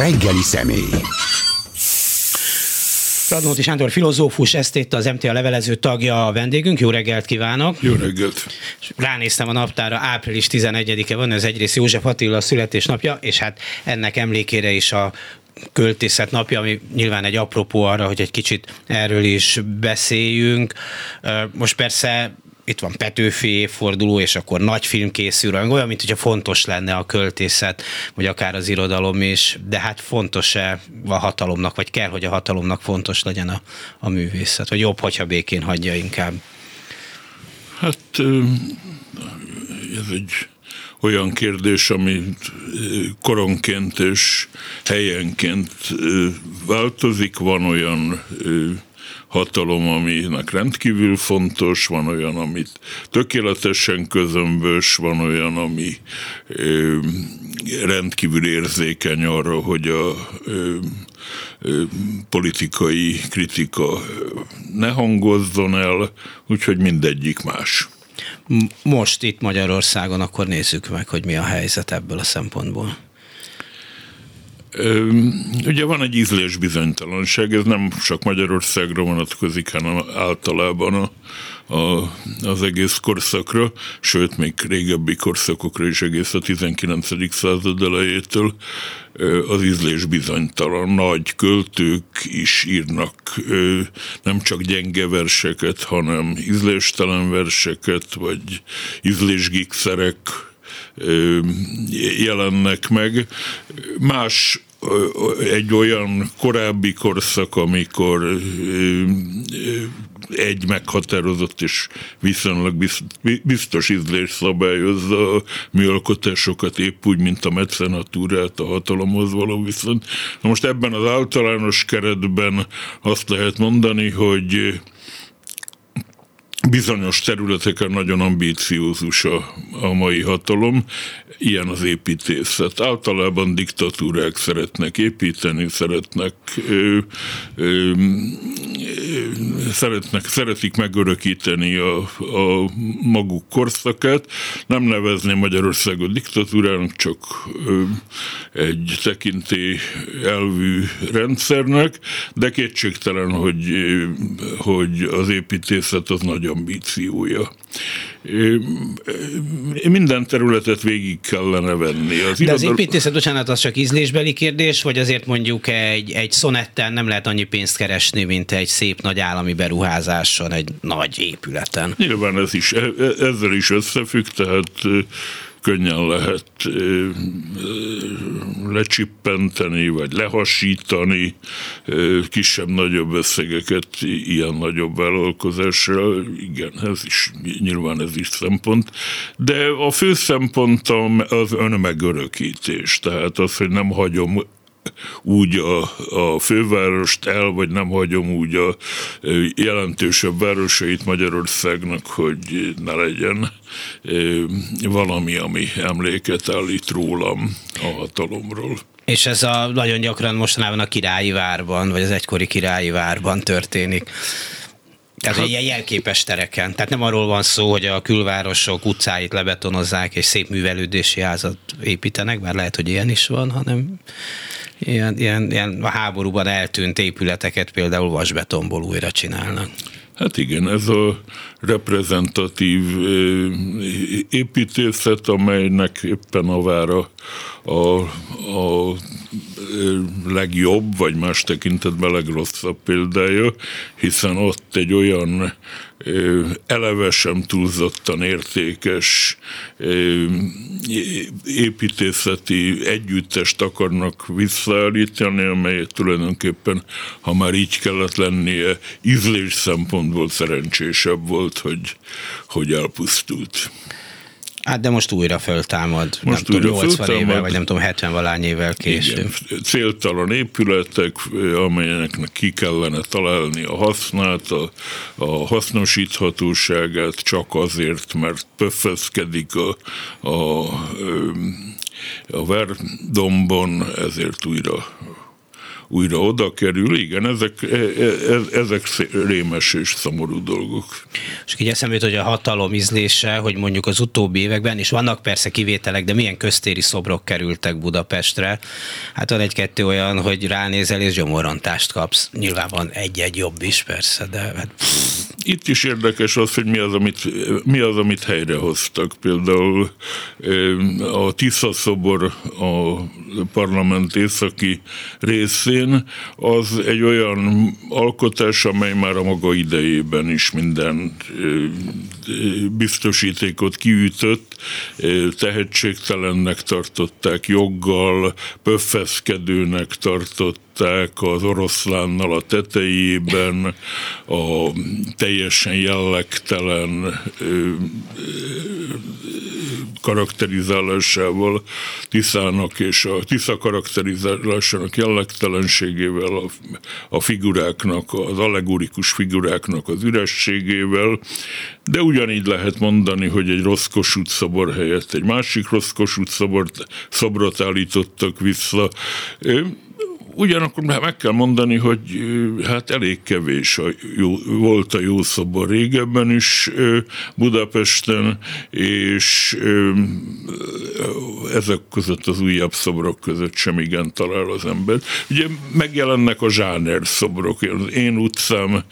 reggeli személy. Radnóti Sándor filozófus, esztéta, az MTA levelező tagja a vendégünk. Jó reggelt kívánok! Jó reggelt! Ránéztem a naptára, április 11-e van, ez egyrészt József Attila születésnapja, és hát ennek emlékére is a költészet napja, ami nyilván egy apropó arra, hogy egy kicsit erről is beszéljünk. Most persze itt van Petőfi évforduló, és akkor nagy film készül, olyan, mint hogyha fontos lenne a költészet, vagy akár az irodalom is, de hát fontos-e a hatalomnak, vagy kell, hogy a hatalomnak fontos legyen a, a művészet, vagy jobb, hogyha békén hagyja inkább? Hát ez egy olyan kérdés, ami koronként és helyenként változik. Van olyan hatalom, aminek rendkívül fontos, van olyan, amit tökéletesen közömbös, van olyan, ami ö, rendkívül érzékeny arra, hogy a ö, ö, politikai kritika ne hangozzon el, úgyhogy mindegyik más. Most itt Magyarországon akkor nézzük meg, hogy mi a helyzet ebből a szempontból. Ugye van egy ízlés bizonytalanság, ez nem csak Magyarországra vonatkozik, hanem általában a, a, az egész korszakra, sőt, még régebbi korszakokra is egész a 19. század elejétől az ízlés bizonytalan. Nagy költők is írnak nem csak gyenge verseket, hanem ízléstelen verseket, vagy ízlésgikszerek, jelennek meg. Más egy olyan korábbi korszak, amikor egy meghatározott és viszonylag biztos ízlés szabályozza a műalkotásokat épp úgy, mint a mecenatúrát, a hatalomhoz való viszont. Na most ebben az általános keretben azt lehet mondani, hogy bizonyos területeken nagyon ambíciózus a, a mai hatalom, ilyen az építészet. Általában diktatúrák szeretnek építeni, szeretnek, ö, ö, szeretnek szeretik megörökíteni a, a maguk korszakát. Nem nevezni Magyarországot diktatúrának, csak ö, egy tekintély elvű rendszernek, de kétségtelen, hogy, hogy az építészet az nagy ambíciója. Minden területet végig kellene venni. Az De az építészet, bocsánat, az csak ízlésbeli kérdés, vagy azért mondjuk egy, egy szonetten nem lehet annyi pénzt keresni, mint egy szép nagy állami beruházáson, egy nagy épületen? Nyilván ez is, e, e, ezzel is összefügg, tehát könnyen lehet lecsippenteni, vagy lehasítani kisebb-nagyobb összegeket ilyen nagyobb vállalkozással. Igen, ez is, nyilván ez is szempont. De a fő szempont az önmegörökítés, tehát az, hogy nem hagyom úgy a, a fővárost el, vagy nem hagyom úgy a jelentősebb városait Magyarországnak, hogy ne legyen valami, ami emléket állít rólam a hatalomról. És ez a nagyon gyakran mostanában a királyi várban, vagy az egykori királyi várban történik. Tehát hát, ilyen jelképes tereken. Tehát nem arról van szó, hogy a külvárosok utcáit lebetonozzák és szép művelődési házat építenek, bár lehet, hogy ilyen is van, hanem ilyen, ilyen, ilyen a háborúban eltűnt épületeket például vasbetonból újra csinálnak. Hát igen, ez a reprezentatív építészet, amelynek éppen a vára a, a legjobb, vagy más tekintetben legrosszabb példája, hiszen ott egy olyan eleve sem túlzottan értékes építészeti együttest akarnak visszaállítani, amely tulajdonképpen, ha már így kellett lennie, ízlés szempontból szerencsésebb volt, hogy, hogy elpusztult. Hát de most újra föltámad, most nem újra tudom, 80 föltámad. évvel, vagy nem tudom, 70 valány évvel később. Igen, céltalan épületek, amelyeknek ki kellene találni a hasznát, a, a hasznosíthatóságát, csak azért, mert pöffeszkedik a, a, a verdombon, ezért újra újra oda kerül. Igen, ezek, e, e, ezek rémes és szomorú dolgok. És így eszembe jut, hogy a hatalom ízlése, hogy mondjuk az utóbbi években, és vannak persze kivételek, de milyen köztéri szobrok kerültek Budapestre. Hát van egy-kettő olyan, hogy ránézel és gyomorantást kapsz. Nyilván van egy-egy jobb is persze, de hát... Itt is érdekes az, hogy mi az, amit, mi az, amit helyrehoztak. Például a Tisza szobor a parlament északi részén az egy olyan alkotás, amely már a maga idejében is minden biztosítékot kiütött, tehetségtelennek tartották joggal, pöffeszkedőnek tartott találkozták az oroszlánnal a tetejében, a teljesen jellegtelen karakterizálásával, Tiszának és a Tisza karakterizálásának jellegtelenségével, a, a figuráknak, az allegorikus figuráknak az ürességével, de ugyanígy lehet mondani, hogy egy rossz Kossuth szobor helyett egy másik rossz Kossuth szobort, szobrot állítottak vissza ugyanakkor meg kell mondani, hogy hát elég kevés a jó, volt a jó szobor régebben is Budapesten, és ezek között az újabb szobrok között sem igen talál az ember. Ugye megjelennek a zsáner szobrok. Én utcám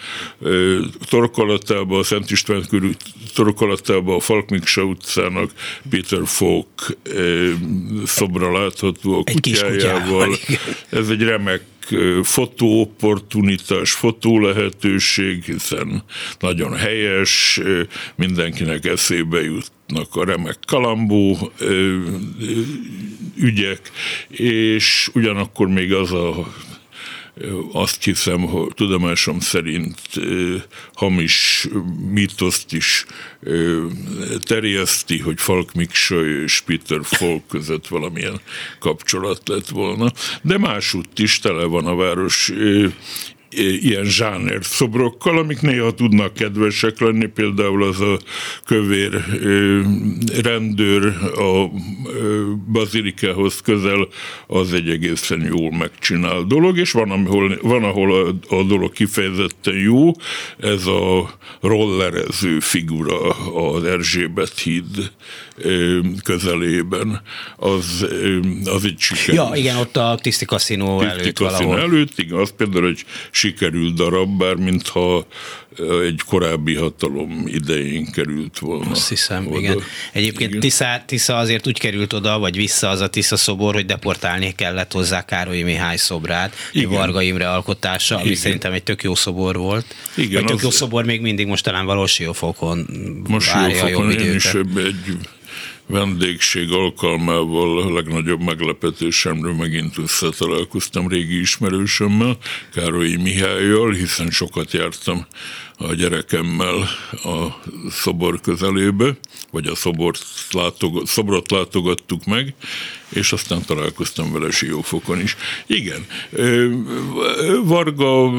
torkolatában, a Szent István körül torkolatában, a Falkmiksa utcának Peter Falk szobra látható a kutyájával. Ez egy remek fotóopportunitás, fotó lehetőség, hiszen nagyon helyes, mindenkinek eszébe jutnak a remek kalambó ügyek, és ugyanakkor még az a azt hiszem, hogy tudomásom szerint hamis mítoszt is terjeszti, hogy Falk Miksa és Peter Falk között valamilyen kapcsolat lett volna. De másútt is tele van a város ilyen zsáner szobrokkal, amik néha tudnak kedvesek lenni, például az a kövér rendőr a bazilikához közel, az egy egészen jól megcsinál dolog, és van, ahol, van, ahol a, a dolog kifejezetten jó, ez a rollerező figura az Erzsébet híd közelében, az, az egy siker. Ja, igen, ott a Tiszti Kaszinó előtt valahol. előtt, igen, az például egy sikerült darab, bár mintha egy korábbi hatalom idején került volna. Azt hiszem, oda. igen. Egyébként igen. Tisza, Tisza azért úgy került oda, vagy vissza az a Tisza szobor, hogy deportálni kellett hozzá Károly Mihály szobrát, igen. Varga Imre alkotása, ami igen. szerintem egy tök jó szobor volt. Igen, vagy tök jó szobor még mindig most talán valós Siófokon most időket. Én is egy vendégség alkalmával a legnagyobb meglepetésemről megint összetalálkoztam régi ismerősömmel, Károlyi Mihályjal, hiszen sokat jártam a gyerekemmel a szobor közelébe, vagy a szobort, látogat, szobrot látogattuk meg, és aztán találkoztam vele Siófokon is. Igen, Varga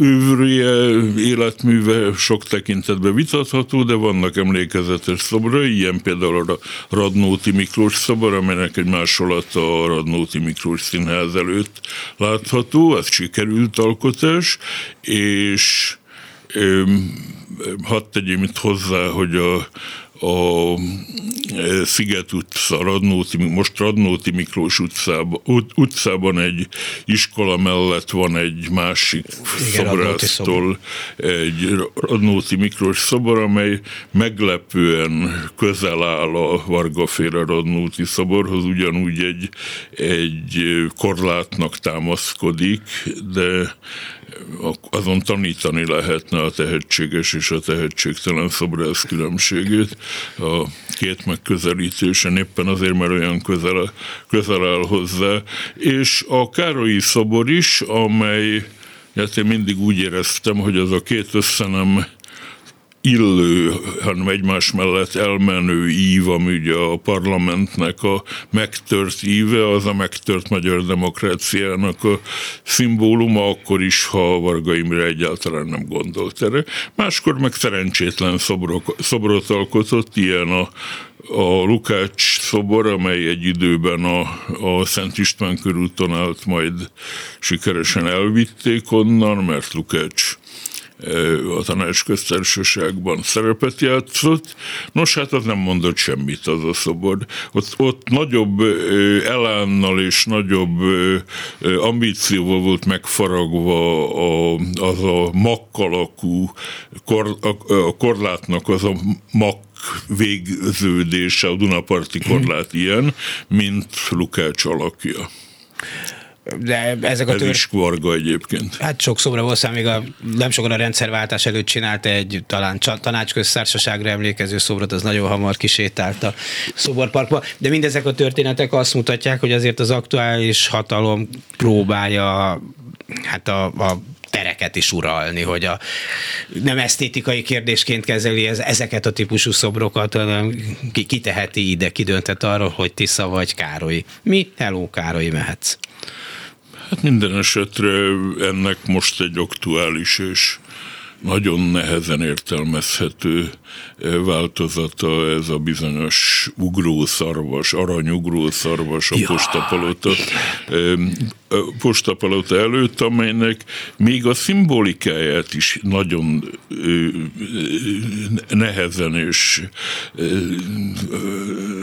ővrje, életműve sok tekintetben vitatható, de vannak emlékezetes szobrai, ilyen például a Radnóti Miklós szobor, amelynek egy másolata a Radnóti Miklós színház előtt látható, ez sikerült alkotás, és hadd tegyém itt hozzá, hogy a, a e, Sziget utca, Radnóti, most Radnóti Miklós utcában, ut, utcában egy iskola mellett van egy másik Igen, szobrásztól egy Radnóti Miklós szobor, amely meglepően közel áll a Vargaféle Radnóti szoborhoz, ugyanúgy egy, egy korlátnak támaszkodik, de azon tanítani lehetne a tehetséges és a tehetségtelen szobrász különbségét. A két megközelítésen éppen azért, mert olyan közel, közel áll hozzá. És a Károlyi szobor is, amely hát én mindig úgy éreztem, hogy az a két összenem illő, hanem egymás mellett elmenő ív, ami ugye a parlamentnek a megtört íve, az a megtört magyar demokráciának a szimbóluma, akkor is, ha Varga Imre egyáltalán nem gondolt erre. Máskor meg szerencsétlen szobrok, szobrot alkotott, ilyen a a Lukács szobor, amely egy időben a, a Szent István körúton állt, majd sikeresen elvitték onnan, mert Lukács a tanácsköztársaságban szerepet játszott. Nos, hát az nem mondott semmit az a szobor. Ott, ott nagyobb elánnal és nagyobb ambícióval volt megfaragva a, az a makkalakú kor, a, a korlátnak az a mak végződése, a Dunaparti korlát ilyen, mint Lukács alakja. De ezek a tör... Ez is kvarga egyébként. Hát sok szobra volt, még a, nem sokan a rendszerváltás előtt csinált egy talán tanácsköztársaságra emlékező szobrot, az nagyon hamar kisétált a szoborparkba. De mindezek a történetek azt mutatják, hogy azért az aktuális hatalom próbálja hát a, a tereket is uralni, hogy a, nem esztétikai kérdésként kezeli ez, ezeket a típusú szobrokat, hanem ki, ki teheti ide, ki arról, hogy Tisza vagy Károly. Mi? Hello, Károly, mehetsz. Hát minden esetre ennek most egy aktuális és nagyon nehezen értelmezhető eh, változata ez a bizonyos ugrószarvas, aranyugrószarvas a ja. postapalota, postapalota előtt, amelynek még a szimbolikáját is nagyon nehezen és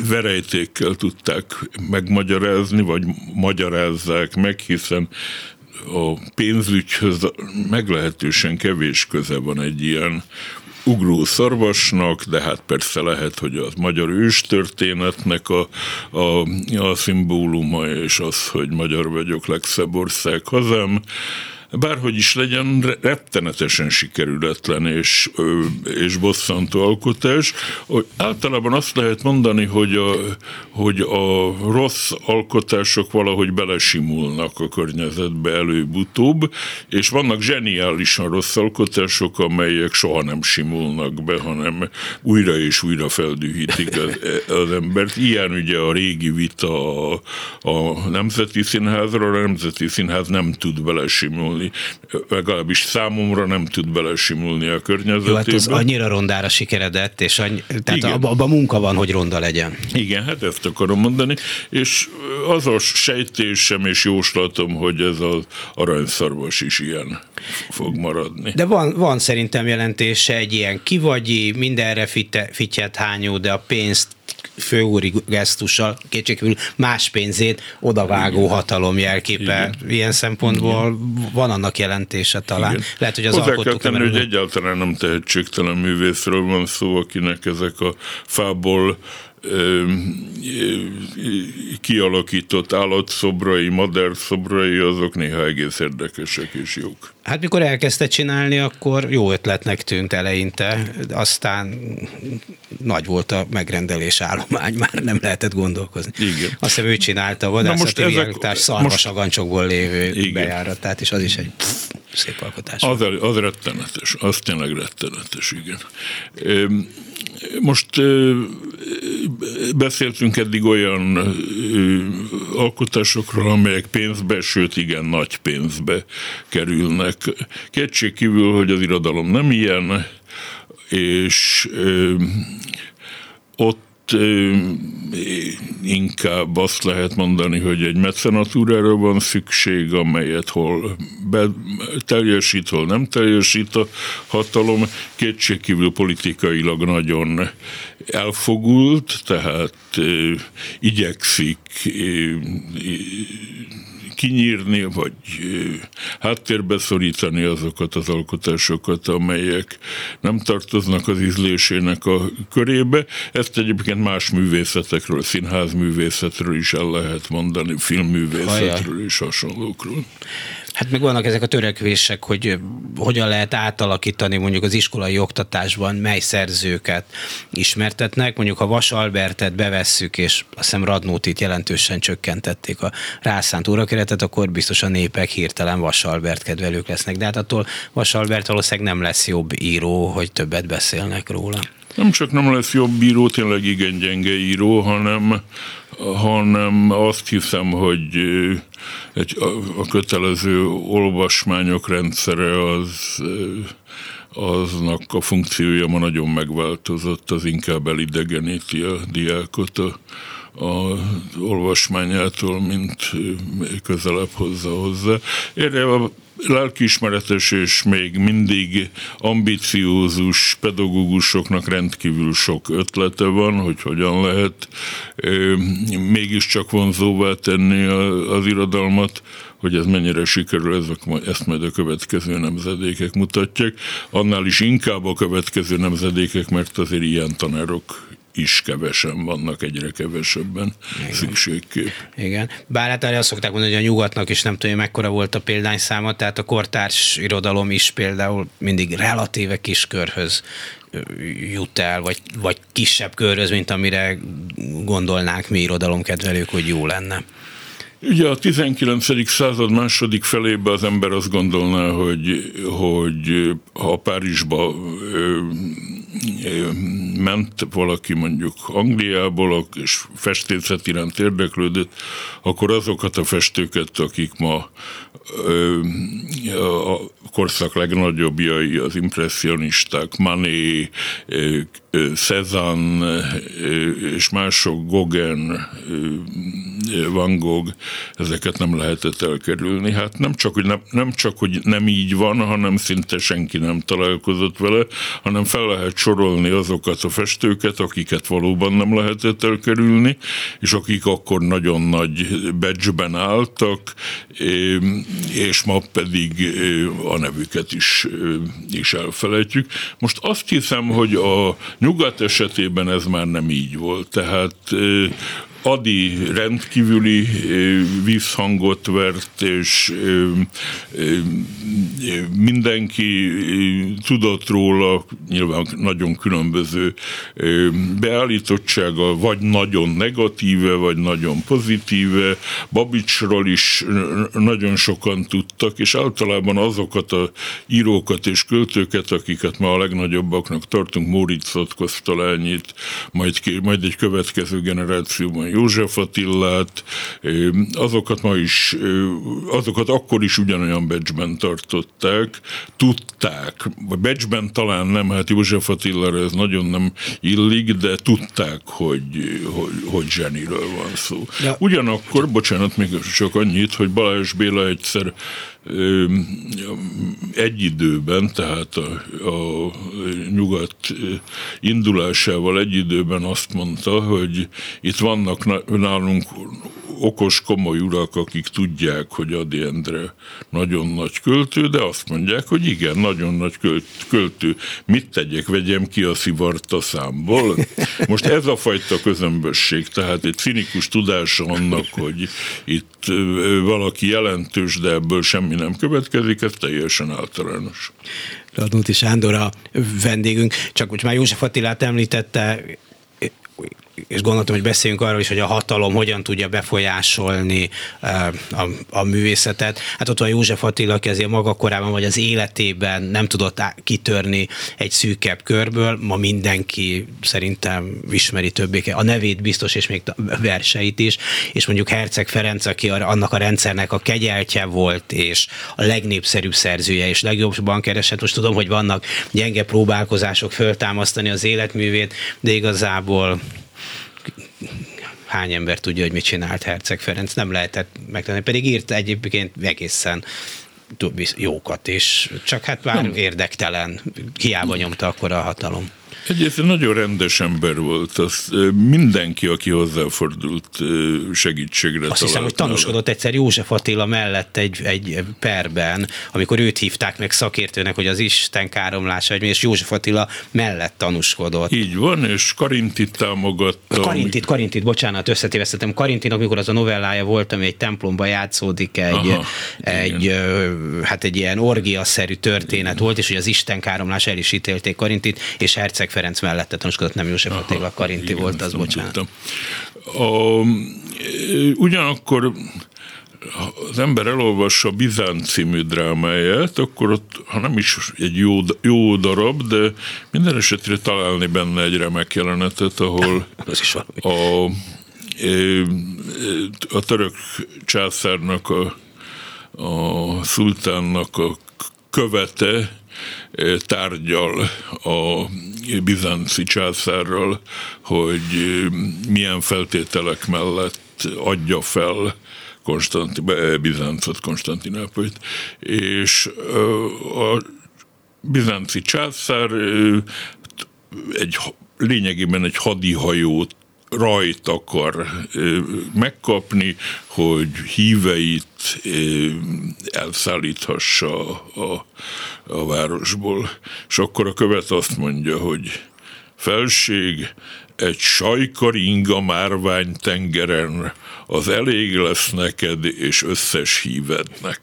verejtékkel tudták megmagyarázni, vagy magyarázzák meg, hiszen a pénzügyhöz meglehetősen kevés köze van egy ilyen ugró szarvasnak, de hát persze lehet, hogy a magyar őstörténetnek a, a, a szimbóluma, és az, hogy magyar vagyok, legszebb ország hazám, bárhogy is legyen, rettenetesen sikerületlen és, és bosszantó alkotás. Általában azt lehet mondani, hogy a, hogy a rossz alkotások valahogy belesimulnak a környezetbe előbb-utóbb, és vannak zseniálisan rossz alkotások, amelyek soha nem simulnak be, hanem újra és újra feldühítik az, az embert. Ilyen ugye a régi vita a, a Nemzeti Színházra, a Nemzeti Színház nem tud belesimulni belesimulni, legalábbis számomra nem tud belesimulni a környezetébe. Jó, hát az annyira rondára sikeredett, és annyi, tehát abban abba munka van, hogy ronda legyen. Igen, hát ezt akarom mondani, és az a sejtésem és jóslatom, hogy ez az aranyszarvas is ilyen fog maradni. De van, van szerintem jelentése egy ilyen kivagyi, mindenre fityet hányó, de a pénzt főúri gesztussal kétségkívül más pénzét odavágó Igen. hatalom jelképe. Igen. Ilyen szempontból Igen. van annak jelentése talán. Igen. Lehet, hogy az Hozzá alkotók tenni, hogy egyáltalán nem tehetségtelen művészről van szó, akinek ezek a fából kialakított állatszobrai, szobrai, azok néha egész érdekesek és jók. Hát mikor elkezdte csinálni, akkor jó ötletnek tűnt eleinte, aztán nagy volt a megrendelés állomány, már nem lehetett gondolkozni. Igen. Azt hiszem ő csinálta a vadászati szarvasagancsokból lévő igen. bejáratát, és az is egy pff, szép alkotás. Az, az rettenetes, az tényleg rettenetes, igen. Most beszéltünk eddig olyan alkotásokról, amelyek pénzbe, sőt igen nagy pénzbe kerülnek. Kétség kívül, hogy az irodalom nem ilyen, és ott inkább azt lehet mondani, hogy egy mecenatúrára van szükség, amelyet hol be, teljesít, hol nem teljesít a hatalom. Kétségkívül politikailag nagyon elfogult, tehát igyekszik kinyírni, vagy háttérbe szorítani azokat az alkotásokat, amelyek nem tartoznak az ízlésének a körébe. Ezt egyébként más művészetekről, színházművészetről is el lehet mondani, filmművészetről és hasonlókról. Hát meg vannak ezek a törekvések, hogy hogyan lehet átalakítani mondjuk az iskolai oktatásban, mely szerzőket ismertetnek. Mondjuk ha Vas Albertet bevesszük, és azt hiszem Radnótit jelentősen csökkentették a rászánt történetet, akkor biztos a népek hirtelen Vasalbert kedvelők lesznek. De hát attól Vasalbert valószínűleg nem lesz jobb író, hogy többet beszélnek róla. Nem csak nem lesz jobb író, tényleg igen gyenge író, hanem, hanem azt hiszem, hogy egy, a, kötelező olvasmányok rendszere az aznak a funkciója ma nagyon megváltozott, az inkább elidegeníti a diákot a, a olvasmányától, mint közelebb hozza hozzá. Erre lelkiismeretes és még mindig ambiciózus pedagógusoknak rendkívül sok ötlete van, hogy hogyan lehet mégiscsak vonzóvá tenni az irodalmat, hogy ez mennyire sikerül, ezek, ezt majd a következő nemzedékek mutatják. Annál is inkább a következő nemzedékek, mert azért ilyen tanárok is kevesen vannak, egyre kevesebben Igen. szükségkép. Igen. Bár hát azt szokták mondani, hogy a nyugatnak is nem tudom, mekkora volt a példányszáma, tehát a kortárs irodalom is például mindig relatíve kis körhöz jut el, vagy, vagy kisebb körhöz, mint amire gondolnánk mi irodalomkedvelők, hogy jó lenne. Ugye a 19. század második felében az ember azt gondolná, hogy, hogy ha Párizsba ment valaki mondjuk Angliából, és festészet iránt érdeklődött, akkor azokat a festőket, akik ma a korszak legnagyobbjai, az impressionisták, Mané, Cézanne és mások, Gauguin, Van Gogh, ezeket nem lehetett elkerülni. Hát nem csak, hogy nem, nem csak, hogy nem így van, hanem szinte senki nem találkozott vele, hanem fel lehet sorolni azokat a festőket, akiket valóban nem lehetett elkerülni, és akik akkor nagyon nagy becsben álltak, és ma pedig a nevüket is, is elfelejtjük. Most azt hiszem, hogy a nyugat esetében ez már nem így volt. Tehát Adi rendkívüli vízhangot vert, és mindenki tudott róla, nyilván nagyon különböző beállítottsága, vagy nagyon negatíve, vagy nagyon pozitíve. Babicsról is nagyon sokan tudtak, és általában azokat a írókat és költőket, akiket ma a legnagyobbaknak tartunk, Móriczot, Kosztolányit, majd, majd egy következő generációban József Attillát, azokat ma is, azokat akkor is ugyanolyan becsben tartották, tudták, vagy becsben talán nem, hát József Attilára ez nagyon nem illik, de tudták, hogy, hogy, hogy zseniről van szó. Ja. Ugyanakkor, bocsánat, még csak annyit, hogy Balázs Béla egyszer egy időben, tehát a, a nyugat indulásával egy időben azt mondta, hogy itt vannak nálunk okos, komoly urak, akik tudják, hogy Adi Endre nagyon nagy költő, de azt mondják, hogy igen, nagyon nagy költő. Mit tegyek, vegyem ki a szivart a számból? Most ez a fajta közömbösség, tehát egy cinikus tudása annak, hogy itt valaki jelentős, de ebből semmi nem következik, ez teljesen általános. Radnóti Sándor a vendégünk, csak hogy már József Attilát említette, és gondoltam, hogy beszéljünk arról is, hogy a hatalom hogyan tudja befolyásolni eh, a, a művészetet. Hát ott van József Attila, aki azért maga korában vagy az életében nem tudott kitörni egy szűkebb körből. Ma mindenki szerintem ismeri többé a nevét biztos, és még verseit is. És mondjuk Herceg Ferenc, aki annak a rendszernek a kegyeltje volt, és a legnépszerűbb szerzője, és legjobban keresett. Most tudom, hogy vannak gyenge próbálkozások föltámasztani az életművét, de igazából hány ember tudja, hogy mit csinált Herceg Ferenc, nem lehetett megtenni, pedig írt egyébként egészen jókat is, csak hát már érdektelen, hiába nyomta akkor a hatalom. Egyrészt nagyon rendes ember volt, az mindenki, aki hozzáfordult segítségre Azt hiszem, hogy tanúskodott egyszer József Attila mellett egy, egy perben, amikor őt hívták meg szakértőnek, hogy az Isten káromlása, és József Attila mellett tanúskodott. Így van, és Karintit támogatta. Karintit, Karintit, bocsánat, összetévesztettem. Karintinak, amikor az a novellája volt, ami egy templomba játszódik, egy, Aha, egy, hát egy ilyen orgiaszerű történet igen. volt, és hogy az Isten káromlás el is ítélték Karintit, és Herceg Ferenc mellette tanúskodott, nem József Aha, Attila Karinti igen, volt, az bocsánat. A, ugyanakkor az ember elolvassa Bizánc című drámáját, akkor ott, ha nem is egy jó, jó darab, de minden esetre találni benne egy remek jelenetet, ahol a, a török császárnak, a, a szultánnak a követe tárgyal a bizánci császárral, hogy milyen feltételek mellett adja fel Konstanti, Bizáncot, Konstantinápolyt, és a bizánci császár egy lényegében egy hadihajót rajt akar megkapni, hogy híveit elszállíthassa a, a városból. És akkor a követ azt mondja, hogy felség, egy sajkaringa márvány tengeren az elég lesz neked és összes hívednek.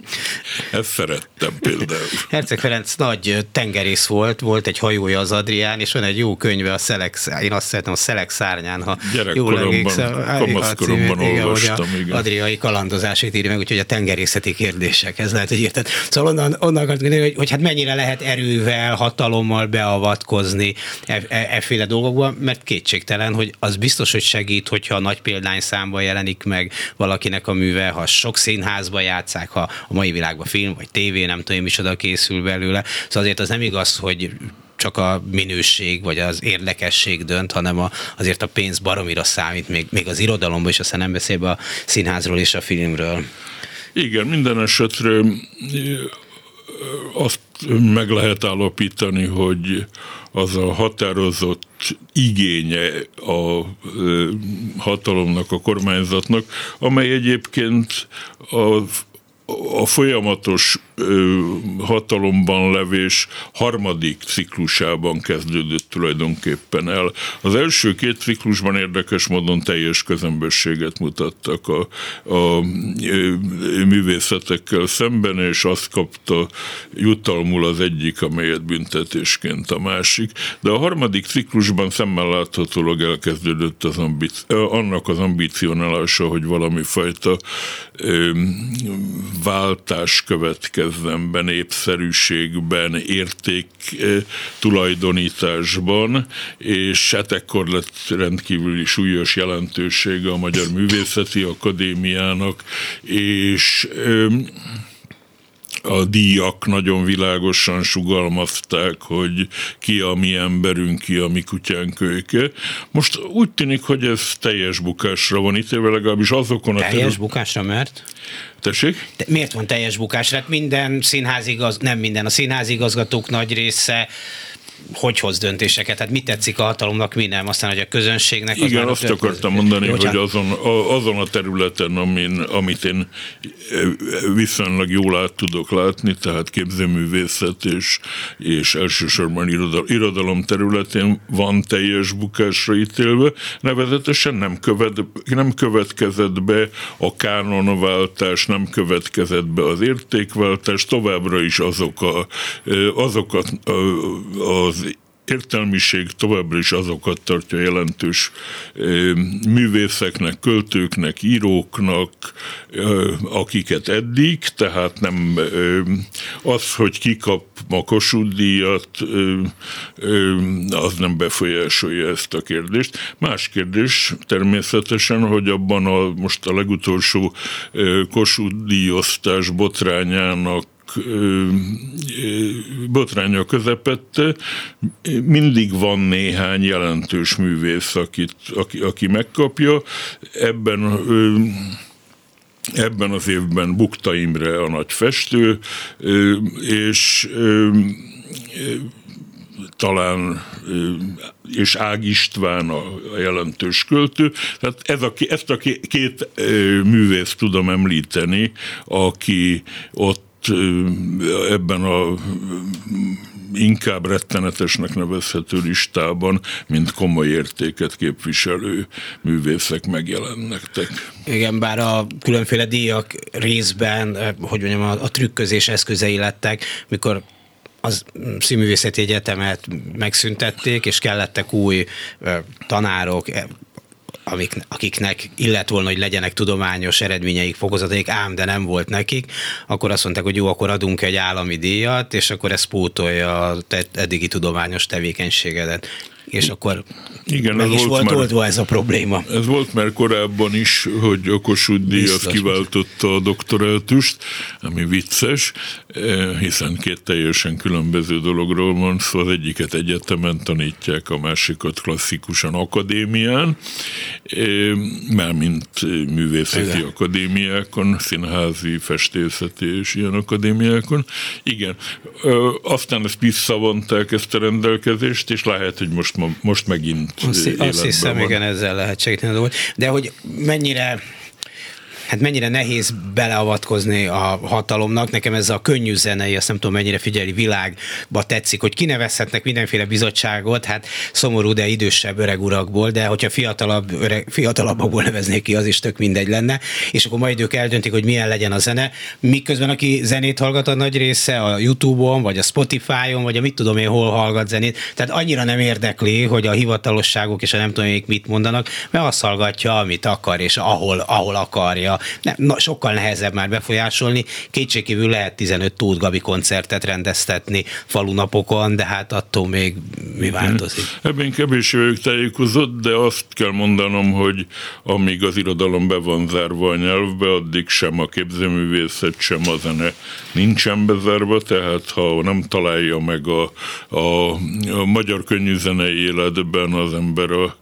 Ezt szerettem például. Herceg Ferenc nagy tengerész volt, volt egy hajója az Adrián, és van egy jó könyve a Szelek, én azt szeretem, a Szelek szárnyán, ha jól emlékszem. Kamaszkoromban olvastam, igen. Adriai kalandozásait írja meg, úgyhogy a tengerészeti kérdések, ez lehet, hogy érted. Szóval onnan, onnan akartam hogy, hogy hát mennyire lehet erővel, hatalommal beavatkozni e, e, efféle dolgokba, mert kétségtelen, hogy az biztos, hogy segít, hogyha a nagy példányszámban jelenik meg valakinek a műve, ha sok színházba játszák, ha a mai világban film vagy tévé, nem tudom, micsoda készül belőle. Szóval azért az nem igaz, hogy csak a minőség vagy az érdekesség dönt, hanem a, azért a pénz baromira számít, még, még az irodalomban is, aztán nem beszélve a színházról és a filmről. Igen, minden esetre azt meg lehet állapítani, hogy az a határozott igénye a hatalomnak, a kormányzatnak, amely egyébként a a folyamatos hatalomban levés harmadik ciklusában kezdődött tulajdonképpen el. Az első két ciklusban érdekes módon teljes közömbösséget mutattak a, a ö, művészetekkel szemben, és azt kapta jutalmul az egyik, amelyet büntetésként a másik. De a harmadik ciklusban szemmel láthatólag elkezdődött az ambic- annak az ambícionálása, hogy valami fajta váltás következzen be népszerűségben, érték eh, tulajdonításban, és hát ekkor lett rendkívüli súlyos jelentősége a Magyar Művészeti Akadémiának, és a díjak nagyon világosan sugalmazták, hogy ki a mi emberünk, ki a mi kutyánk. Most úgy tűnik, hogy ez teljes bukásra van ítélve, legalábbis azokon a... Teljes terület... bukásra, mert? Tessék? De miért van teljes bukásra? Hát minden színházigaz, nem minden, a színházigazgatók nagy része hogy hoz döntéseket, hát mit tetszik a hatalomnak, mi nem, aztán, hogy a közönségnek... Az Igen, azt akartam mondani, Jó, hogy azon a, azon a területen, amin, amit én viszonylag jól át tudok látni, tehát képzőművészet és, és elsősorban irodalom, irodalom területén van teljes bukásra ítélve, nevezetesen nem, követ, nem következett be a kánonváltás, nem következett be az értékváltás, továbbra is azok a, azokat az értelmiség továbbra is azokat tartja jelentős művészeknek, költőknek, íróknak, akiket eddig, tehát nem az, hogy kikap ma Kossuth díjat, az nem befolyásolja ezt a kérdést. Más kérdés természetesen, hogy abban a most a legutolsó Kossuth díjosztás botrányának botránya közepette, mindig van néhány jelentős művész, akit, aki, aki megkapja. Ebben Ebben az évben Bukta Imre a nagy festő, és talán és Ág István a jelentős költő. Tehát ez a, ezt a két művész tudom említeni, aki ott ebben a inkább rettenetesnek nevezhető listában, mint komoly értéket képviselő művészek megjelennektek. Igen, bár a különféle díjak részben, hogy mondjam, a, a trükközés eszközei lettek, mikor az színművészeti egyetemet megszüntették, és kellettek új tanárok, amik, akiknek illet volna, hogy legyenek tudományos eredményeik, fokozataik, ám de nem volt nekik, akkor azt mondták, hogy jó, akkor adunk egy állami díjat, és akkor ez pótolja a eddigi tudományos tevékenységedet és akkor igen, meg is volt, volt oldva ez a probléma. Ez volt már korábban is, hogy a Kossuth díj kiváltotta a doktorátust, ami vicces, eh, hiszen két teljesen különböző dologról van szó, az egyiket egyetemen tanítják, a másikat klasszikusan akadémián, eh, mint művészeti igen. akadémiákon, színházi, festészeti és ilyen akadémiákon. Igen, aztán ezt visszavonták ezt a rendelkezést, és lehet, hogy most most megint Azt, azt hiszem, van. igen, ezzel lehet segíteni. De hogy mennyire hát mennyire nehéz beleavatkozni a hatalomnak. Nekem ez a könnyű zenei, azt nem tudom mennyire figyeli, világba tetszik, hogy kinevezhetnek mindenféle bizottságot, hát szomorú, de idősebb öreg urakból, de hogyha fiatalabb, öreg, fiatalabbakból neveznék ki, az is tök mindegy lenne, és akkor majd ők eldöntik, hogy milyen legyen a zene. Miközben aki zenét hallgat a nagy része a YouTube-on, vagy a Spotify-on, vagy a mit tudom én, hol hallgat zenét, tehát annyira nem érdekli, hogy a hivatalosságok és a nem tudom én mit mondanak, mert azt hallgatja, amit akar, és ahol, ahol akarja nem, na, sokkal nehezebb már befolyásolni. Kétségkívül lehet 15 Tóth Gabi koncertet rendeztetni falunapokon, de hát attól még mi változik? Ebben kevés vagyok tájékozott, de azt kell mondanom, hogy amíg az irodalom be van zárva a nyelvbe, addig sem a képzőművészet, sem a zene nincsen bezárva, tehát ha nem találja meg a, a, a magyar könnyűzenei életben az ember a,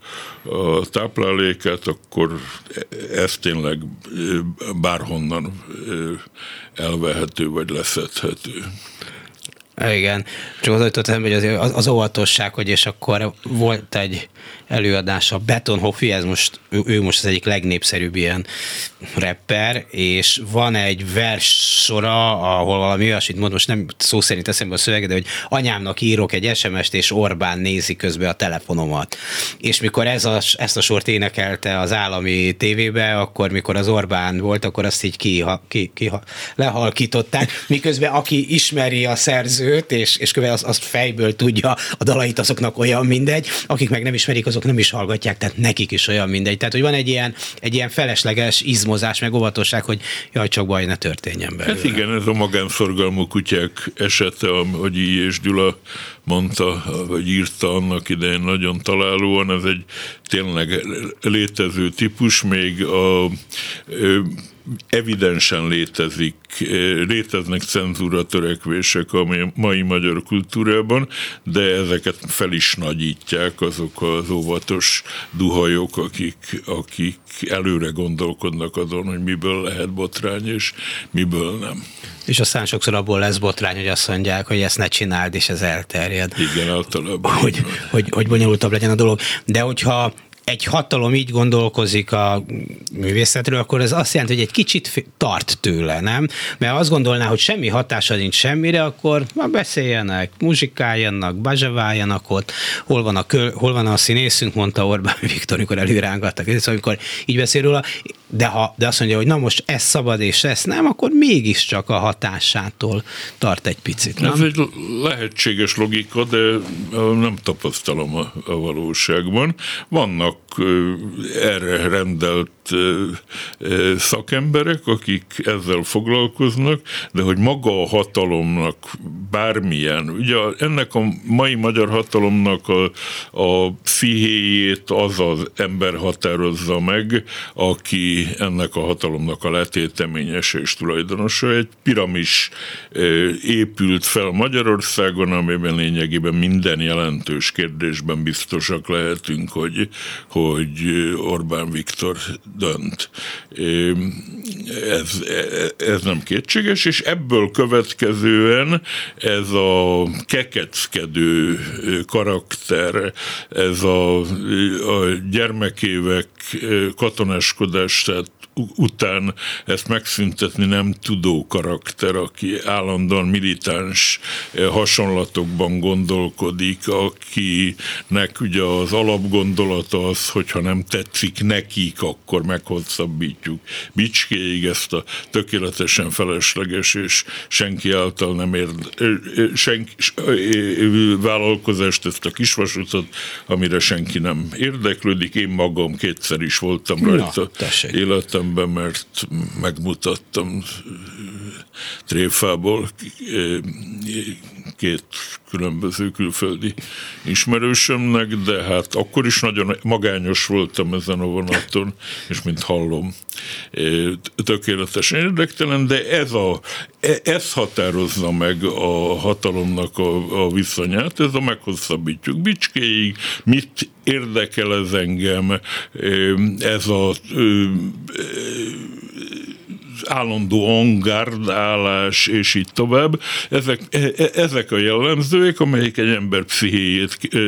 a tápláléket, akkor ez tényleg bárhonnan elvehető vagy leszedhető. Igen, csak az jutott hogy az, az óvatosság, hogy és akkor volt egy előadás, a Beton Hoffi, ez most, ő, most az egyik legnépszerűbb ilyen rapper, és van egy vers sora, ahol valami olyasmit mond, most nem szó szerint eszembe a szövege, de hogy anyámnak írok egy SMS-t, és Orbán nézi közben a telefonomat. És mikor ez a, ezt a sort énekelte az állami tévébe, akkor mikor az Orbán volt, akkor azt így ki, ki, ki lehalkították, miközben aki ismeri a szerzőt, és, és követ azt, azt fejből tudja a dalait, azoknak olyan mindegy, akik meg nem ismerik, azok nem is hallgatják, tehát nekik is olyan mindegy. Tehát, hogy van egy ilyen, egy ilyen felesleges izmozás, meg óvatosság, hogy jaj, csak baj ne történjen belőle. Hát igen, ez a magánszorgalmú kutyák esete, hogy I. és Gyula mondta, vagy írta annak idején nagyon találóan, ez egy tényleg létező típus, még a evidensen létezik, léteznek cenzúra törekvések a mai magyar kultúrában, de ezeket fel is nagyítják azok az óvatos duhajok, akik, akik előre gondolkodnak azon, hogy miből lehet botrány, és miből nem. És aztán sokszor abból lesz botrány, hogy azt mondják, hogy ezt ne csináld, és ez elterjed. Igen, általában. Hogy, hogy, hogy bonyolultabb legyen a dolog. De hogyha egy hatalom így gondolkozik a művészetről, akkor ez azt jelenti, hogy egy kicsit tart tőle, nem? Mert azt gondolná, hogy semmi hatása nincs semmire, akkor ma beszéljenek, muzsikáljanak, bazsaváljanak ott, hol van, a kö, hol van a színészünk, mondta Orbán Viktor, amikor előrángattak, és amikor így beszél róla, de, ha, de azt mondja, hogy na most ez szabad és ez nem, akkor mégiscsak a hatásától tart egy picit. Nem? Ez egy lehetséges logika, de nem tapasztalom a, a valóságban. Vannak erre rendelt szakemberek, akik ezzel foglalkoznak, de hogy maga a hatalomnak bármilyen, ugye ennek a mai magyar hatalomnak a, a pszichéjét az az ember határozza meg, aki ennek a hatalomnak a letéteményes és tulajdonosa. Egy piramis épült fel Magyarországon, amiben lényegében minden jelentős kérdésben biztosak lehetünk, hogy, hogy Orbán Viktor dönt. Ez, ez nem kétséges, és ebből következően ez a kekeckedő karakter, ez a, a gyermekévek katonáskodását után ezt megszüntetni nem tudó karakter, aki állandóan militáns hasonlatokban gondolkodik, akinek ugye az alapgondolata az, hogyha nem tetszik nekik, akkor meghosszabbítjuk bicskéig, ezt a tökéletesen felesleges és senki által nem érd, senki, vállalkozást, ezt a kisvasutat, amire senki nem érdeklődik. Én magam kétszer is voltam rajta Na, életemben, mert megmutattam tréfából két különböző külföldi ismerősömnek, de hát akkor is nagyon magányos voltam ezen a vonaton, és mint hallom, tökéletesen érdektelen, de ez, a, e, ez határozza meg a hatalomnak a, a viszonyát, ez a meghosszabbítjuk bicskéig, mit érdekel ez engem, ez a állandó angardálás, és így tovább. Ezek, e, e, ezek a jellemzők, amelyek egy ember pszichéjét e,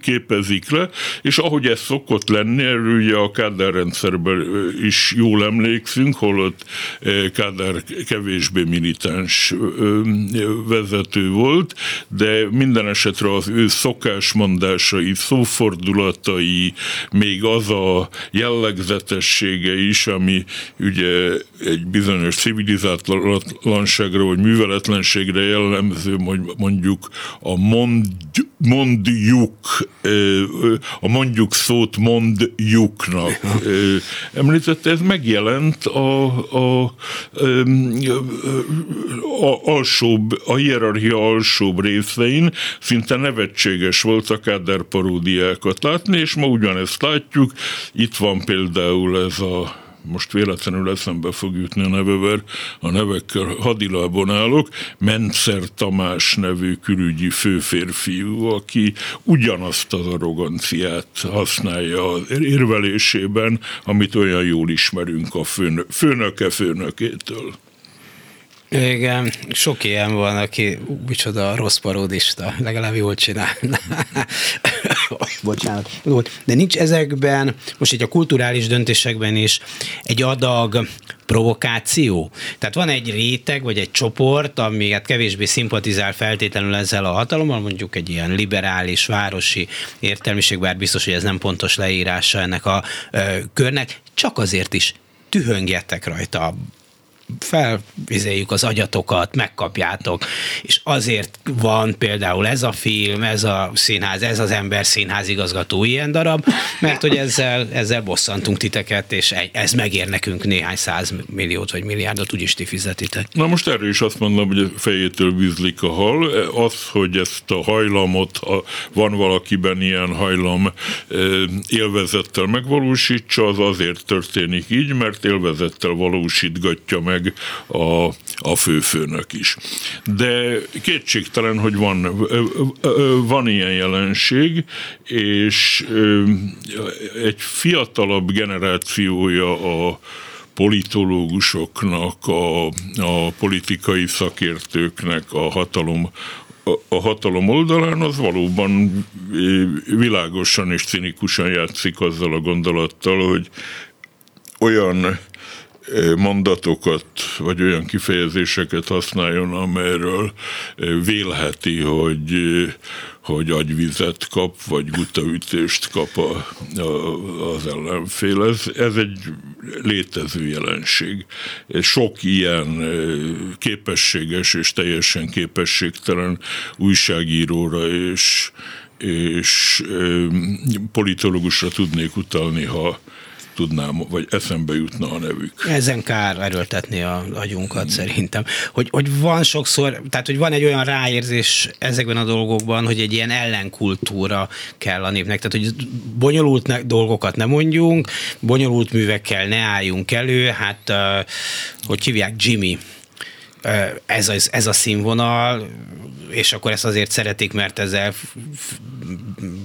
képezik le, és ahogy ez szokott lenni, erről ugye a Kádár rendszerben is jól emlékszünk, holott Kádár kevésbé militáns vezető volt, de minden esetre az ő szokásmondásai, szófordulatai, még az a jellegzetessége is, ami ugye egy bizonyos civilizátlanságra vagy műveletlenségre jellemző, mondjuk a mond, mondjuk, a mondjuk szót mondjuknak. Említette, ez megjelent a, a, a, a, alsóbb, a hierarchia alsóbb részein, szinte nevetséges volt a Káder paródiákat látni, és ma ugyanezt látjuk. Itt van például ez a most véletlenül eszembe fog jutni a nevever, a nevekkel hadilában állok, Mentszer Tamás nevű külügyi főférfiú, aki ugyanazt az arroganciát használja az érvelésében, amit olyan jól ismerünk a főnöke főnökétől. Igen, sok ilyen van, aki micsoda rossz paródista, legalább jól csinál. Bocsánat. De nincs ezekben, most így a kulturális döntésekben is egy adag provokáció. Tehát van egy réteg, vagy egy csoport, ami hát kevésbé szimpatizál feltétlenül ezzel a hatalommal, mondjuk egy ilyen liberális, városi értelmiség, bár biztos, hogy ez nem pontos leírása ennek a ö, körnek, csak azért is tühöngjetek rajta, felvizeljük az agyatokat, megkapjátok, és azért van például ez a film, ez a színház, ez az ember színház igazgató ilyen darab, mert hogy ezzel, ezzel bosszantunk titeket, és ez megér nekünk néhány száz milliót vagy milliárdot, úgyis ti fizetitek. Na most erről is azt mondom, hogy fejétől vízlik a hal. Az, hogy ezt a hajlamot, ha van valakiben ilyen hajlam élvezettel megvalósítsa, az azért történik így, mert élvezettel valósítgatja meg meg a, a főfőnök is. De kétségtelen, hogy van, van ilyen jelenség, és egy fiatalabb generációja a politológusoknak, a, a politikai szakértőknek a hatalom a hatalom oldalán az valóban világosan és cinikusan játszik azzal a gondolattal, hogy olyan mondatokat, vagy olyan kifejezéseket használjon, amelyről vélheti, hogy, hogy agyvizet kap, vagy gutaütést kap a, a, az ellenfél. Ez, ez egy létező jelenség. Sok ilyen képességes és teljesen képességtelen újságíróra és és politológusra tudnék utalni, ha, tudnám, vagy eszembe jutna a nevük. Ezen kár erőltetni a agyunkat szerintem. Hogy, hogy van sokszor, tehát hogy van egy olyan ráérzés ezekben a dolgokban, hogy egy ilyen ellenkultúra kell a népnek. Tehát, hogy bonyolult ne, dolgokat nem mondjunk, bonyolult művekkel ne álljunk elő, hát hogy hívják Jimmy ez a, ez a színvonal, és akkor ezt azért szeretik, mert ezzel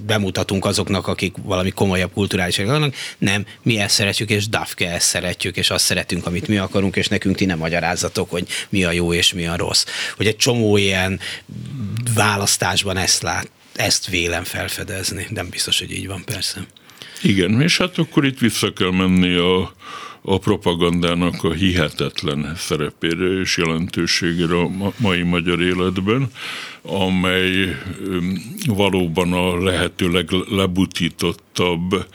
bemutatunk azoknak, akik valami komolyabb kulturális vannak. Nem, mi ezt szeretjük, és Dafke ezt szeretjük, és azt szeretünk, amit mi akarunk, és nekünk ti nem magyarázatok, hogy mi a jó és mi a rossz. Hogy egy csomó ilyen választásban ezt lát, ezt vélem felfedezni. Nem biztos, hogy így van, persze. Igen, és hát akkor itt vissza kell menni a a propagandának a hihetetlen szerepére és jelentőségére a mai magyar életben, amely valóban a lehető leglebutítottabb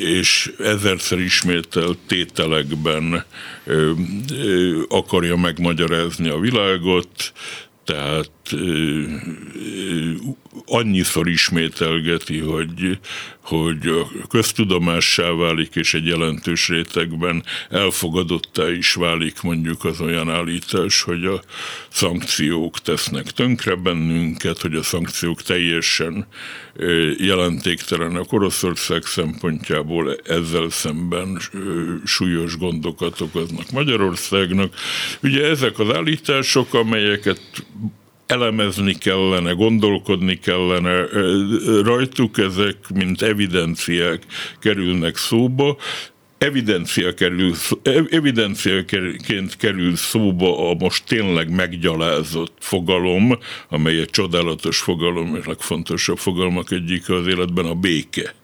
és ezerszer ismételt tételekben akarja megmagyarázni a világot, tehát annyiszor ismételgeti, hogy, hogy köztudomássá válik, és egy jelentős rétegben elfogadottá is válik mondjuk az olyan állítás, hogy a szankciók tesznek tönkre bennünket, hogy a szankciók teljesen jelentéktelenek Oroszország szempontjából ezzel szemben súlyos gondokat okoznak Magyarországnak. Ugye ezek az állítások, amelyeket elemezni kellene, gondolkodni kellene rajtuk, ezek mint evidenciák kerülnek szóba, evidencia kerül, evidenciaként kerül szóba a most tényleg meggyalázott fogalom, amely egy csodálatos fogalom, és legfontosabb fogalmak egyik az életben a béke.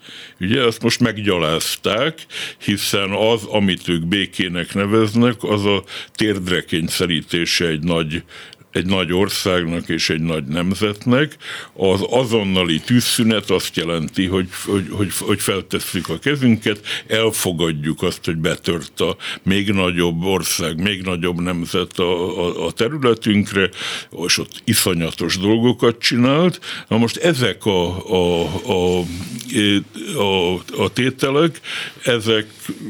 Ugye azt most meggyalázták, hiszen az, amit ők békének neveznek, az a térdre kényszerítése egy nagy egy nagy országnak és egy nagy nemzetnek, az azonnali tűzszünet azt jelenti, hogy, hogy, hogy, hogy feltesszük a kezünket, elfogadjuk azt, hogy betört a még nagyobb ország, még nagyobb nemzet a, a, a területünkre, és ott iszonyatos dolgokat csinált. Na most ezek a, a, a, a, a tételek, ezek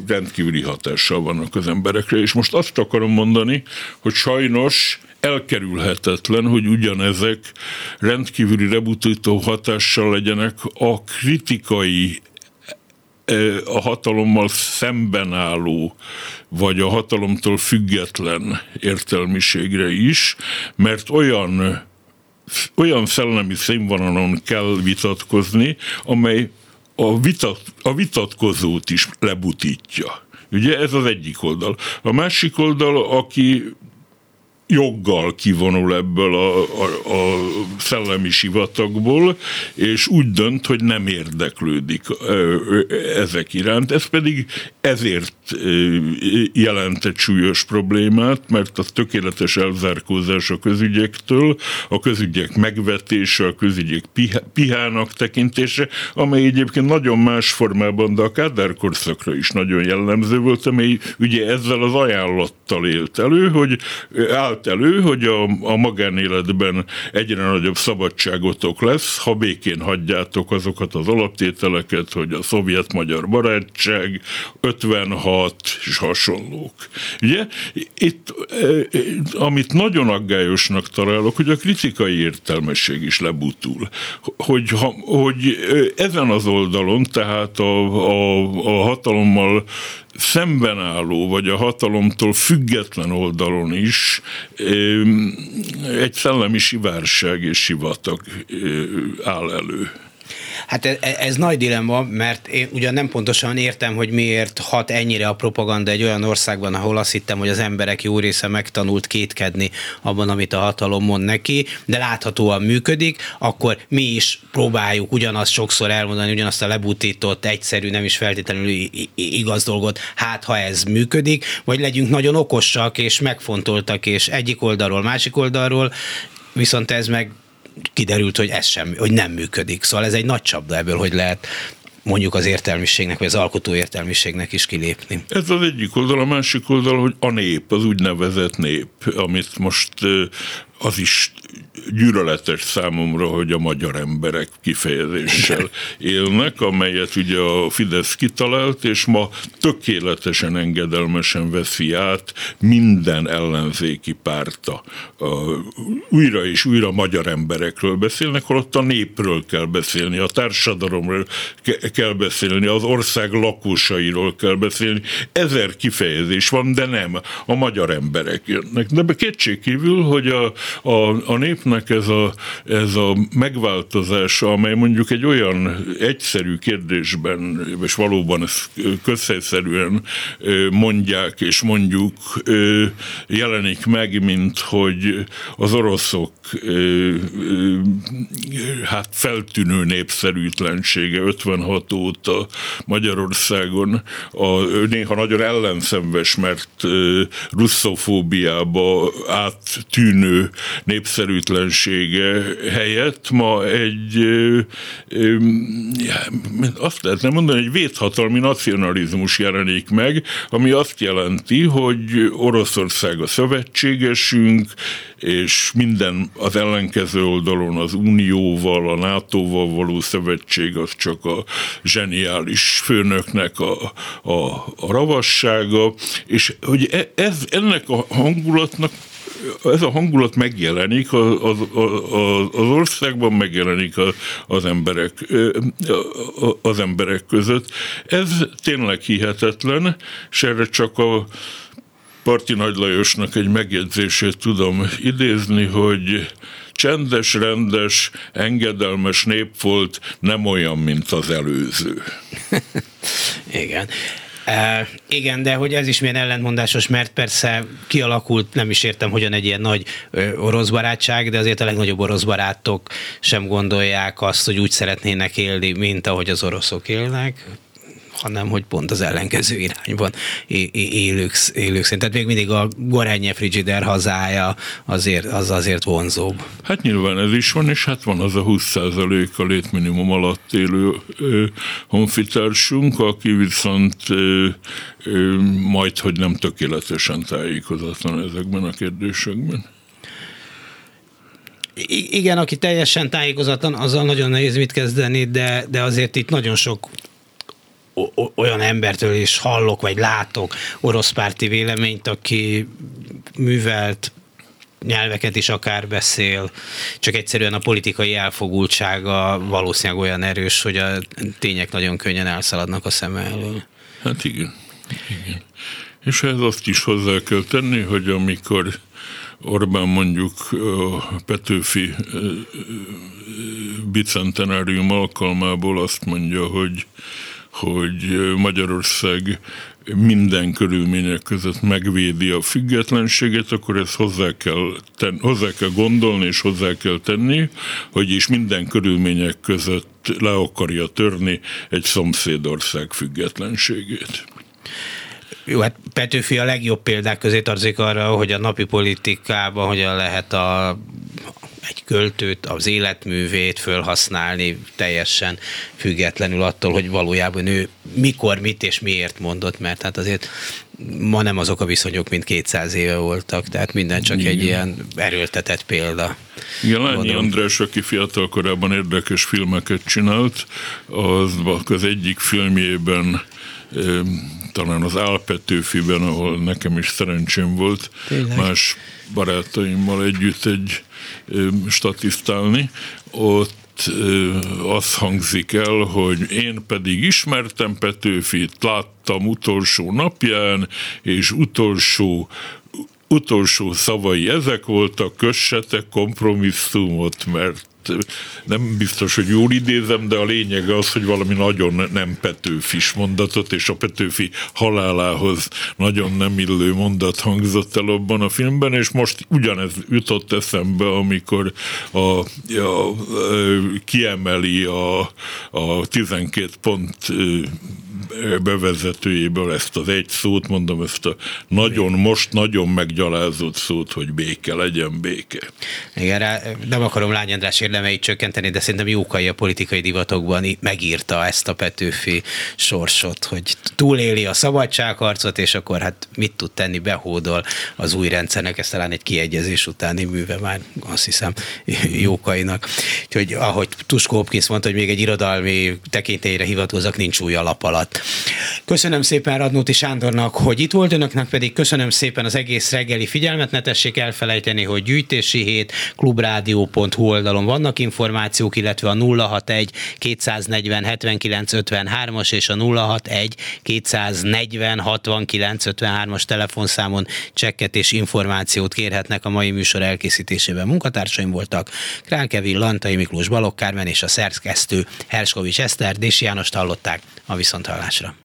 rendkívüli hatással vannak az emberekre, és most azt akarom mondani, hogy sajnos elkerülhetetlen, hogy ugyanezek rendkívüli rebutító hatással legyenek a kritikai e, a hatalommal szemben álló, vagy a hatalomtól független értelmiségre is, mert olyan, olyan szellemi színvonalon kell vitatkozni, amely a, vitat, a vitatkozót is lebutítja. Ugye ez az egyik oldal. A másik oldal, aki joggal kivonul ebből a, a, a szellemi sivatagból, és úgy dönt, hogy nem érdeklődik ezek iránt. Ez pedig ezért jelent egy súlyos problémát, mert a tökéletes elzárkózás a közügyektől, a közügyek megvetése, a közügyek pihának tekintése, amely egyébként nagyon más formában, de a Kádár korszakra is nagyon jellemző volt, amely ugye ezzel az ajánlattal élt elő, hogy állt állt elő, hogy a, a magánéletben egyre nagyobb szabadságotok lesz, ha békén hagyjátok azokat az alaptételeket, hogy a szovjet-magyar barátság, 56 és hasonlók. Ugye? Itt, e, e, amit nagyon aggályosnak találok, hogy a kritikai értelmesség is lebutul. Hogy, ha, hogy e, ezen az oldalon, tehát a, a, a hatalommal szemben álló, vagy a hatalomtól független oldalon is egy szellemi sivárság és sivatag áll elő. Hát ez, ez nagy dilemma, mert én ugyan nem pontosan értem, hogy miért hat ennyire a propaganda egy olyan országban, ahol azt hittem, hogy az emberek jó része megtanult kétkedni abban, amit a hatalom mond neki, de láthatóan működik, akkor mi is próbáljuk ugyanazt sokszor elmondani, ugyanazt a lebutított, egyszerű, nem is feltétlenül igaz dolgot, hát ha ez működik, vagy legyünk nagyon okosak és megfontoltak, és egyik oldalról, másik oldalról, viszont ez meg kiderült, hogy ez sem, hogy nem működik. Szóval ez egy nagy csapda ebből, hogy lehet mondjuk az értelmiségnek, vagy az alkotó értelmiségnek is kilépni. Ez az egyik oldal, a másik oldal, hogy a nép, az úgynevezett nép, amit most az is gyűlöletes számomra, hogy a magyar emberek kifejezéssel élnek, amelyet ugye a Fidesz kitalált, és ma tökéletesen engedelmesen veszi át minden ellenzéki párta. Újra és újra magyar emberekről beszélnek, holott a népről kell beszélni, a társadalomról kell beszélni, az ország lakosairól kell beszélni. Ezer kifejezés van, de nem. A magyar emberek jönnek. De kétségkívül, hogy a a, a népnek ez a, ez a megváltozása, amely mondjuk egy olyan egyszerű kérdésben, és valóban ezt közhelyszerűen mondják és mondjuk jelenik meg, mint hogy az oroszok hát feltűnő népszerűtlensége 56 óta Magyarországon. A, néha nagyon ellenszenves, mert russzofóbiába áttűnő népszerűtlensége helyett ma egy azt lehetne mondani, egy védhatalmi nacionalizmus jelenik meg, ami azt jelenti, hogy Oroszország a szövetségesünk, és minden az ellenkező oldalon az Unióval, a NATO-val való szövetség az csak a zseniális főnöknek a, a, a ravassága, és hogy e, ez, ennek a hangulatnak ez a hangulat megjelenik az, az, az országban, megjelenik az emberek, az emberek között. Ez tényleg hihetetlen, és erre csak a Parti Nagy Lajosnak egy megjegyzését tudom idézni, hogy csendes, rendes, engedelmes nép volt, nem olyan, mint az előző. Igen. Uh, igen, de hogy ez is milyen ellentmondásos, mert persze kialakult, nem is értem, hogyan egy ilyen nagy uh, orosz barátság, de azért a legnagyobb orosz barátok sem gondolják azt, hogy úgy szeretnének élni, mint ahogy az oroszok élnek hanem hogy pont az ellenkező irányban élők, élők szerint. Tehát még mindig a Goránye Frigider hazája azért, az azért vonzóbb. Hát nyilván ez is van, és hát van az a 20 a létminimum alatt élő ö, honfitársunk, aki viszont ö, ö, majd, hogy nem tökéletesen tájékozatlan ezekben a kérdésekben. Igen, aki teljesen tájékozatlan, azzal nagyon nehéz mit kezdeni, de, de azért itt nagyon sok olyan embertől is hallok, vagy látok orosz párti véleményt, aki művelt nyelveket is akár beszél, csak egyszerűen a politikai elfogultsága valószínűleg olyan erős, hogy a tények nagyon könnyen elszaladnak a szem elől. Hát igen. igen. És ehhez azt is hozzá kell tenni, hogy amikor Orbán mondjuk a Petőfi bicentenárium alkalmából azt mondja, hogy hogy Magyarország minden körülmények között megvédi a függetlenséget, akkor ezt hozzá kell, ten, hozzá kell gondolni és hozzá kell tenni, hogy is minden körülmények között le akarja törni egy szomszédország függetlenségét. Jó, hát Petőfi a legjobb példák közé tartozik arra, hogy a napi politikában hogyan lehet a egy költőt, az életművét fölhasználni teljesen függetlenül attól, hogy valójában ő mikor, mit és miért mondott, mert hát azért ma nem azok a viszonyok, mint 200 éve voltak, tehát minden csak Igen. egy ilyen erőltetett példa. Igen, Lányi András, aki fiatal korában érdekes filmeket csinált, az, az egyik filmjében talán az Álpetőfiben, ahol nekem is szerencsém volt, Tényleg? más barátaimmal együtt egy statisztálni, ott az hangzik el, hogy én pedig ismertem Petőfit, láttam utolsó napján, és utolsó utolsó szavai ezek voltak, kössetek kompromisszumot, mert nem biztos, hogy jól idézem, de a lényeg az, hogy valami nagyon nem Petőfis mondatot, és a Petőfi halálához nagyon nem illő mondat hangzott el abban a filmben, és most ugyanez jutott eszembe, amikor a, a, a, kiemeli a, a 12 pont bevezetőjéből ezt az egy szót, mondom, ezt a nagyon, most nagyon meggyalázott szót, hogy béke, legyen béke. Igen, rá, nem akarom Lány András érdemeit csökkenteni, de szerintem Jókai a politikai divatokban megírta ezt a Petőfi sorsot, hogy túléli a szabadságharcot, és akkor hát mit tud tenni, behódol az új rendszernek, ez talán egy kiegyezés utáni műve már, azt hiszem, Jókainak. Úgyhogy ahogy Tuskó Hopkins mondta, hogy még egy irodalmi tekintélyre hivatkozak, nincs új alap alatt. Köszönöm szépen Radnóti Sándornak, hogy itt volt, önöknek pedig köszönöm szépen az egész reggeli figyelmet, ne tessék elfelejteni, hogy gyűjtési hét, klubrádió.hu oldalon vannak információk, illetve a 061 240 79 53-as és a 061 240 69 53-as telefonszámon csekket és információt kérhetnek a mai műsor elkészítésében. Munkatársaim voltak Král Lantai Miklós, Balogh Kármen és a szerkesztő Herskovics Eszter, Dési Jánost hallották a egymásra.